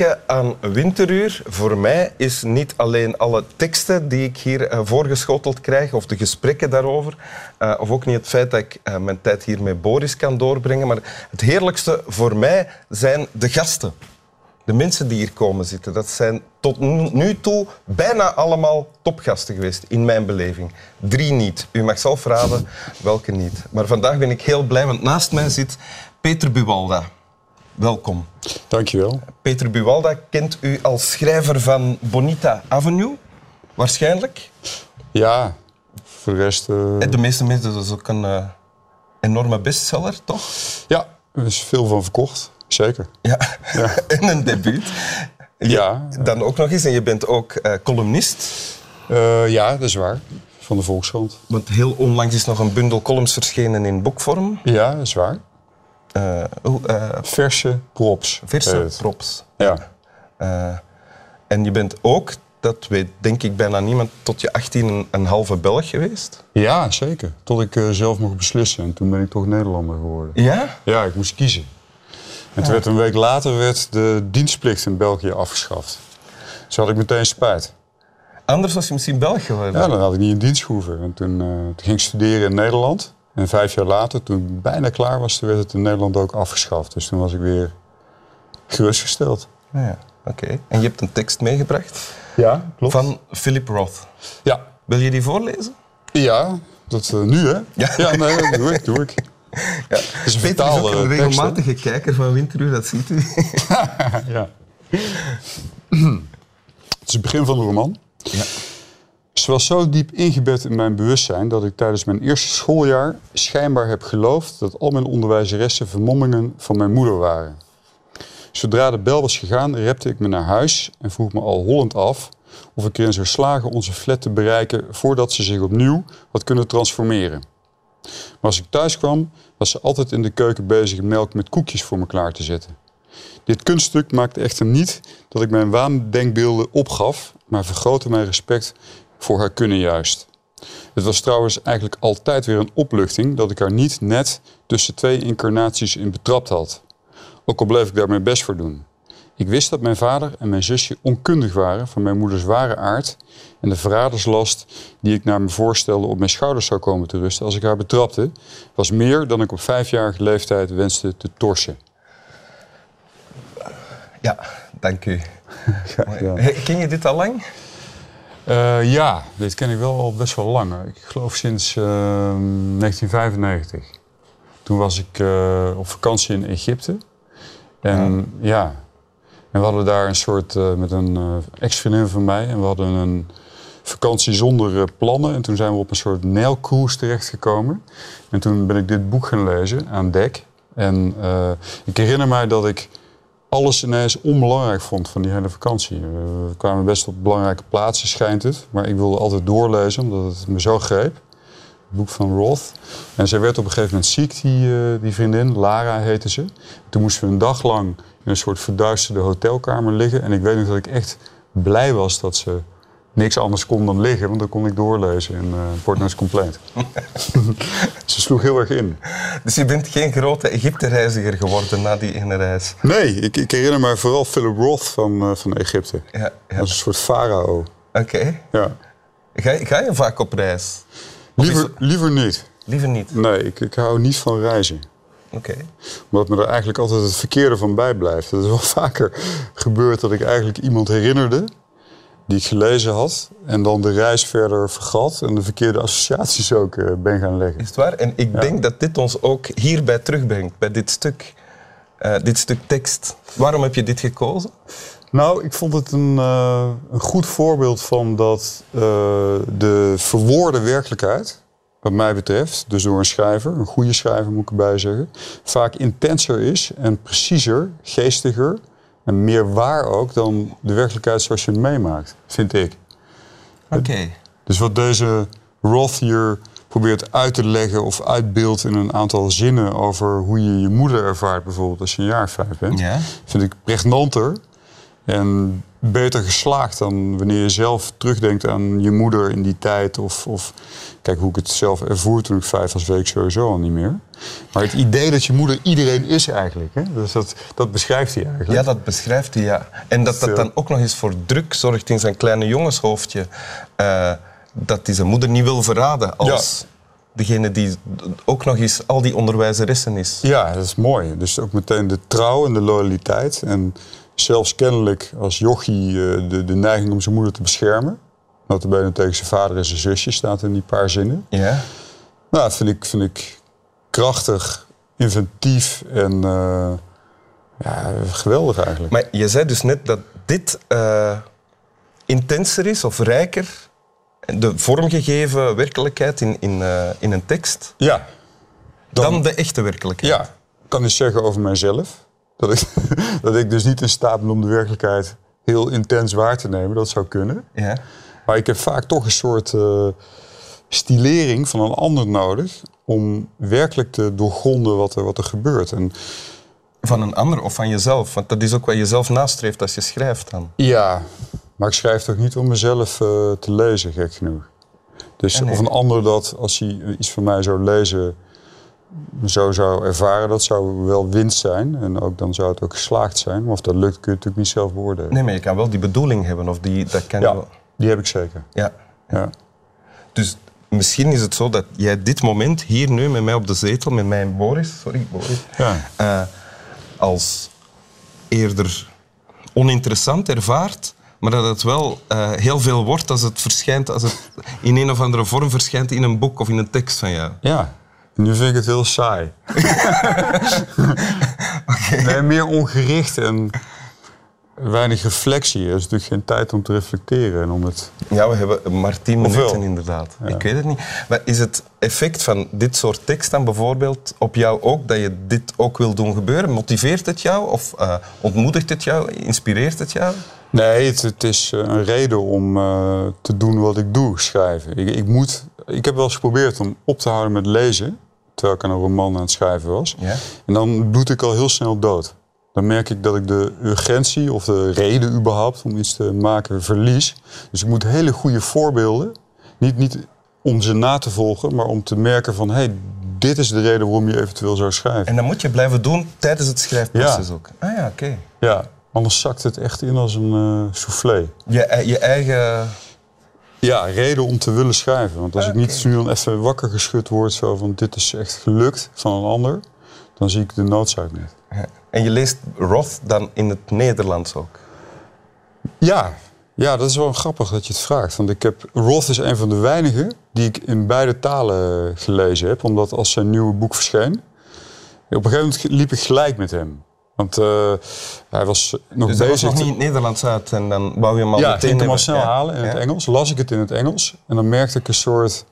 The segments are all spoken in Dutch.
Heerlijke aan Winteruur voor mij is niet alleen alle teksten die ik hier eh, voorgeschoteld krijg of de gesprekken daarover, uh, of ook niet het feit dat ik uh, mijn tijd hier met Boris kan doorbrengen, maar het heerlijkste voor mij zijn de gasten. De mensen die hier komen zitten, dat zijn tot nu toe bijna allemaal topgasten geweest, in mijn beleving. Drie niet. U mag zelf raden welke niet. Maar vandaag ben ik heel blij, want naast mij zit Peter Buwalda. Welkom. Dankjewel. Peter Buwalda kent u als schrijver van Bonita Avenue, waarschijnlijk. Ja, voor de rest... Uh... De meeste mensen, dat is ook een uh, enorme bestseller, toch? Ja, er is veel van verkocht, zeker. Ja, ja. en een debuut. ja. Dan ook nog eens, en je bent ook uh, columnist. ja, dat is waar. Van de Volkskrant. Want heel onlangs is nog een bundel columns verschenen in boekvorm. Ja, dat is waar. Uh, uh, verse props. Verse props. Ja. Uh, en je bent ook, dat weet denk ik bijna niemand, tot je 18 een, een halve Belg geweest? Ja, zeker. Tot ik zelf mocht beslissen. En toen ben ik toch Nederlander geworden. Ja? Ja, ik moest kiezen. En toen werd een week later werd de dienstplicht in België afgeschaft. Dus had ik meteen spijt. Anders was je misschien Belg geworden? Ja, dan had ik niet in dienst gehoeven. En toen, toen ging ik studeren in Nederland. En vijf jaar later, toen ik bijna klaar was, toen werd het in Nederland ook afgeschaft. Dus toen was ik weer gerustgesteld. Ja, oké. En je hebt een tekst meegebracht? Ja, klopt. Van Philip Roth. Ja. Wil je die voorlezen? Ja, dat uh, nu hè? Ja. ja, nee, dat doe ik, doe ik. Ja. Het is een Peter is ook een regelmatige kijker van Winteruur, dat ziet u. ja. het is het begin van de roman. Ja. Was zo diep ingebed in mijn bewustzijn dat ik tijdens mijn eerste schooljaar schijnbaar heb geloofd dat al mijn onderwijzeressen vermommingen van mijn moeder waren. Zodra de bel was gegaan, repte ik me naar huis en vroeg me al hollend af of ik erin zou slagen onze flat te bereiken voordat ze zich opnieuw had kunnen transformeren. Maar als ik thuis kwam, was ze altijd in de keuken bezig melk met koekjes voor me klaar te zetten. Dit kunststuk maakte echter niet dat ik mijn waandenkbeelden opgaf, maar vergrootte mijn respect voor haar kunnen juist. Het was trouwens eigenlijk altijd weer een opluchting dat ik haar niet net tussen twee incarnaties in betrapt had. Ook al bleef ik daar mijn best voor doen. Ik wist dat mijn vader en mijn zusje onkundig waren van mijn moeders ware aard en de verraderslast die ik naar me voorstelde op mijn schouders zou komen te rusten als ik haar betrapte, was meer dan ik op vijfjarige leeftijd wenste te torsen. Ja, dank u. Ja. Ken je dit al lang? Uh, ja, dit ken ik wel al best wel lang. Ik geloof sinds uh, 1995. Toen was ik uh, op vakantie in Egypte. En ja. ja. en we hadden daar een soort, met een ex-vriendin van mij. En we hadden een vakantie zonder plannen. En toen zijn we op een soort Nijlcruise terechtgekomen. En toen ben ik dit boek gaan lezen aan dek. En ik herinner mij dat ik alles ineens onbelangrijk vond van die hele vakantie. We kwamen best op belangrijke plaatsen, schijnt het. Maar ik wilde altijd doorlezen, omdat het me zo greep. Het boek van Roth. En zij werd op een gegeven moment ziek, die, uh, die vriendin. Lara heette ze. Toen moesten we een dag lang in een soort verduisterde hotelkamer liggen. En ik weet nog dat ik echt blij was dat ze niks anders kon dan liggen, want dan kon ik doorlezen in Portnoy's Complaint. Ze sloeg heel erg in. Dus je bent geen grote Egypte-reiziger geworden na die ene reis? Nee, ik, ik herinner me vooral Philip Roth van, uh, van Egypte. Ja, ja. Dat is een soort farao. Oké. Okay. Ja. Ga, ga, je vaak op reis? Liever, het... liever niet. Liever niet? Nee, ik, ik hou niet van reizen. Oké. Okay. Omdat me er eigenlijk altijd het verkeerde van bijblijft. Het is wel vaker gebeurd dat ik eigenlijk iemand herinnerde die ik gelezen had. En dan de reis verder vergat en de verkeerde associaties ook uh, ben gaan leggen. Is het waar? En ik ja. denk dat dit ons ook hierbij terugbrengt, bij dit stuk. Uh, dit stuk tekst. Waarom heb je dit gekozen? Nou, ik vond het een, uh, een goed voorbeeld van dat de verwoorde werkelijkheid, wat mij betreft, dus door een schrijver, een goede schrijver moet ik erbij zeggen, vaak intenser is en preciezer, geestiger en meer waar ook dan de werkelijkheid zoals je meemaakt, vind ik. Oké. Okay. Dus wat deze Roth hier probeert uit te leggen of uitbeeldt in een aantal zinnen over hoe je je moeder ervaart, bijvoorbeeld als je een jaar vijf bent, vind ik pregnanter en beter geslaagd dan wanneer je zelf terugdenkt aan je moeder in die tijd. Of, of kijk hoe ik het zelf ervoer toen ik vijf was, weet ik sowieso al niet meer. Maar het idee dat je moeder iedereen is eigenlijk. Hè? Dus dat, dat beschrijft hij eigenlijk. Ja, dat beschrijft hij, ja. En dat dat dan ook nog eens voor druk zorgt in zijn kleine jongenshoofdje. Uh, dat hij zijn moeder niet wil verraden als degene die ook nog eens al die onderwijzeressen is. Ja, dat is mooi. Dus ook meteen de trouw en de loyaliteit. En zelfs kennelijk als jochie eh, de, de neiging om zijn moeder te beschermen. Notabene tegen zijn vader en zijn zusje staat in die paar zinnen. Ja. Nou, dat vind ik, vind ik krachtig, inventief en uh, ja, geweldig eigenlijk. Maar je zei dus net dat dit uh, intenser is of rijker de vormgegeven werkelijkheid in, in, uh, in een tekst ja, dan, dan, de echte werkelijkheid. Ja, kan ik zeggen over mijzelf. Dat ik, dat ik dus niet in staat ben om de werkelijkheid heel intens waar te nemen. Dat zou kunnen. Ja. Maar ik heb vaak toch een soort uh, stilering van een ander nodig om werkelijk te doorgronden wat er, wat er gebeurt. En, van een ander of van jezelf? Want dat is ook wat je zelf nastreeft als je schrijft dan. Ja, maar ik schrijf toch niet om mezelf uh, te lezen, gek genoeg. Dus of een ander dat, als hij iets van mij zou lezen, zo zou ervaren, dat zou wel winst zijn. En ook, dan zou het ook geslaagd zijn. Maar of dat lukt, kun je natuurlijk niet zelf beoordelen. Nee, maar je kan wel die bedoeling hebben. Of die, dat kan ja, wel... die heb ik zeker. Ja. ja. Dus misschien is het zo dat jij dit moment hier nu met mij op de zetel, met mij en Boris, sorry Boris, ja. Uh, als eerder oninteressant ervaart, maar dat het wel uh, heel veel wordt als het verschijnt, als het in een of andere vorm verschijnt in een boek of in een tekst van jou. Ja, nu vind ik het heel saai. okay. Nee, meer ongericht en weinig reflectie. Er is natuurlijk geen tijd om te reflecteren en om het... Ja, we hebben maar tien minuten inderdaad. Ja. Ik weet het niet. Maar is het effect van dit soort tekst dan bijvoorbeeld op jou ook, dat je dit ook wil doen gebeuren? Motiveert het jou of uh, ontmoedigt het jou? Inspireert het jou? Nee, het, het is eh, een reden om uh, te doen wat ik doe, schrijven. Ik, ik, moet, ik heb wel eens geprobeerd om op te houden met lezen, terwijl ik een roman aan het schrijven was. Ja? En dan bloed ik al heel snel dood. Dan merk ik dat ik de urgentie of de reden überhaupt om iets te maken verlies. Dus ik moet hele goede voorbeelden, niet, niet om ze na te volgen, maar om te merken van... hé, hey, dit is de reden waarom je eventueel zou schrijven. En dat moet je blijven doen tijdens het schrijfproces ja. ook? Ah ja, oké. Okay. Ja, Anders zakt het echt in als een uh, soufflé. Je, je eigen... Ja, reden om te willen schrijven. Want als ik niet nu dan even wakker geschud word zo van dit is echt gelukt van een ander, dan zie ik de noodzaak niet. Ja. En je leest Roth dan in het Nederlands ook? Ja. ja, dat is wel grappig dat je het vraagt. Want ik heb, Roth is een van de weinigen die ik in beide talen gelezen heb. Omdat als zijn nieuwe boek verscheen, op een gegeven moment liep ik gelijk met hem. Want uh, hij was nog dus bezig. was nog niet in het Nederlands uit en dan wou je hem al ja, meteen hem al snel ja. halen in het Engels. Las ik het in het Engels. En dan merkte ik een soort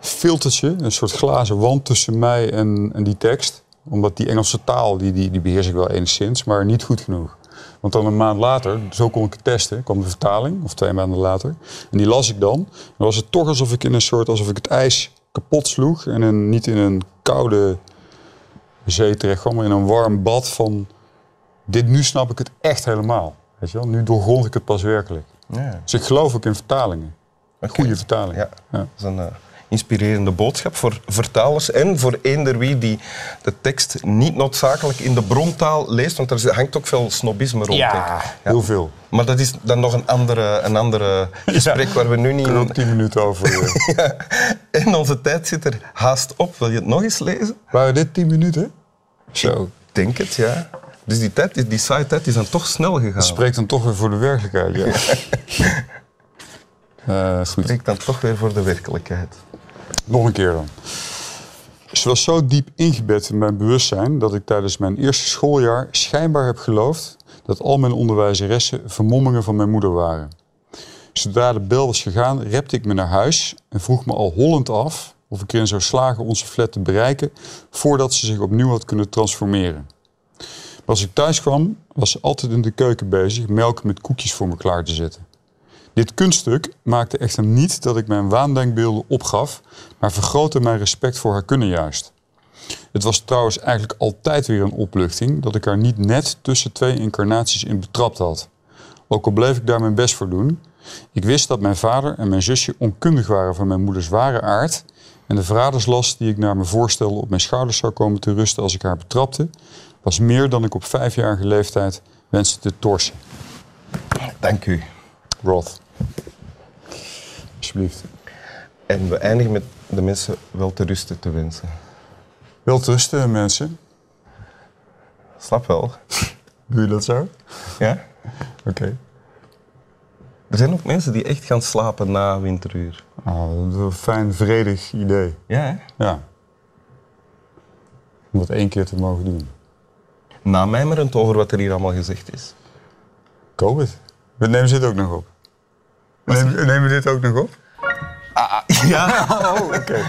filtertje, een soort glazen wand tussen mij en, en die tekst. Omdat die Engelse taal, die, die, die beheers ik wel enigszins, maar niet goed genoeg. Want dan een maand later, zo kon ik het testen, kwam de vertaling, of twee maanden later. En die las ik dan. En dan was het toch alsof ik in een soort, alsof ik het ijs kapot sloeg. En in, niet in een koude zee terecht kwam, maar in een warm bad van dit nu snap ik het echt helemaal. Weet je wel? Nu doorgrond ik het pas werkelijk. Ja. Dus ik geloof ook in vertalingen. Okay. Goede vertalingen. Ja. ja. Dat is een uh, inspirerende boodschap voor vertalers en voor eender wie die de tekst niet noodzakelijk in de brontaal leest, want er hangt ook veel snobisme rond. Ja, ja. heel veel. Maar dat is dan nog een andere, een andere gesprek waar we nu niet... in... tien minuten over. ja. En onze tijd zit er haast op. Wil je het nog eens lezen? Waren dit tien minuten? Zo. Ik denk het, ja. Dus die, tijd, die saaie tijd is dan toch snel gegaan. Dat spreekt dan toch weer voor de werkelijkheid, ja. uh, goed. Spreekt dan toch weer voor de werkelijkheid. Nog een keer dan. Ze was zo diep ingebed in mijn bewustzijn dat ik tijdens mijn eerste schooljaar schijnbaar heb geloofd dat al mijn onderwijzeressen vermommingen van mijn moeder waren. Zodra de bel was gegaan, repte ik me naar huis en vroeg me al hollend af of ik erin zou slagen onze flat te bereiken voordat ze zich opnieuw had kunnen transformeren. Als ik thuis kwam, was ze altijd in de keuken bezig melk met koekjes voor me klaar te zetten. Dit kunststuk maakte echter niet dat ik mijn waandenkbeelden opgaf, maar vergrootte mijn respect voor haar kunnen juist. Het was trouwens eigenlijk altijd weer een opluchting dat ik haar niet net tussen twee incarnaties in betrapt had. Ook al bleef ik daar mijn best voor doen. Ik wist dat mijn vader en mijn zusje onkundig waren van mijn moeders ware aard. En de vaderslast die ik naar me voorstelde op mijn schouders zou komen te rusten als ik haar betrapte, was meer dan ik op vijfjarige leeftijd wenste te torsen. Dank u. Roth. Alsjeblieft. En we eindigen met de mensen wel te rusten te wensen. Wel rusten, mensen. Slap wel. Doe je dat zo? Ja? Oké. Er zijn ook mensen die echt gaan slapen na winteruur. Ah, dat is een fijn, vredig idee. Ja, hè? Ja. Om dat één keer te mogen doen. Namijmerend over wat er hier allemaal gezegd is. COVID. We nemen dit ook nog op. Nemen, nemen we dit ook nog op? Ja. Oh, oké.